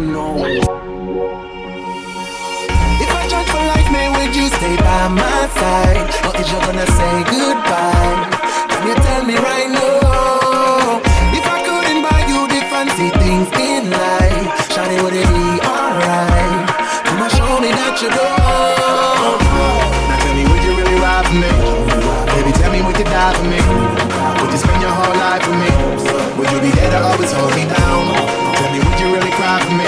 don't know. If I judge for life, man, would you stay by my side? Or is you gonna say goodbye? Can you tell me right now? If I couldn't buy you the fancy things in life, Shawty, would it be alright? Come on, show me that you don't. Now tell me, would you really ride for me? Baby, tell me, would you die for me? Would you spend your whole life with me? Would you be there to always hold me down? Tell me, would you really cry for me?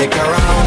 stick around.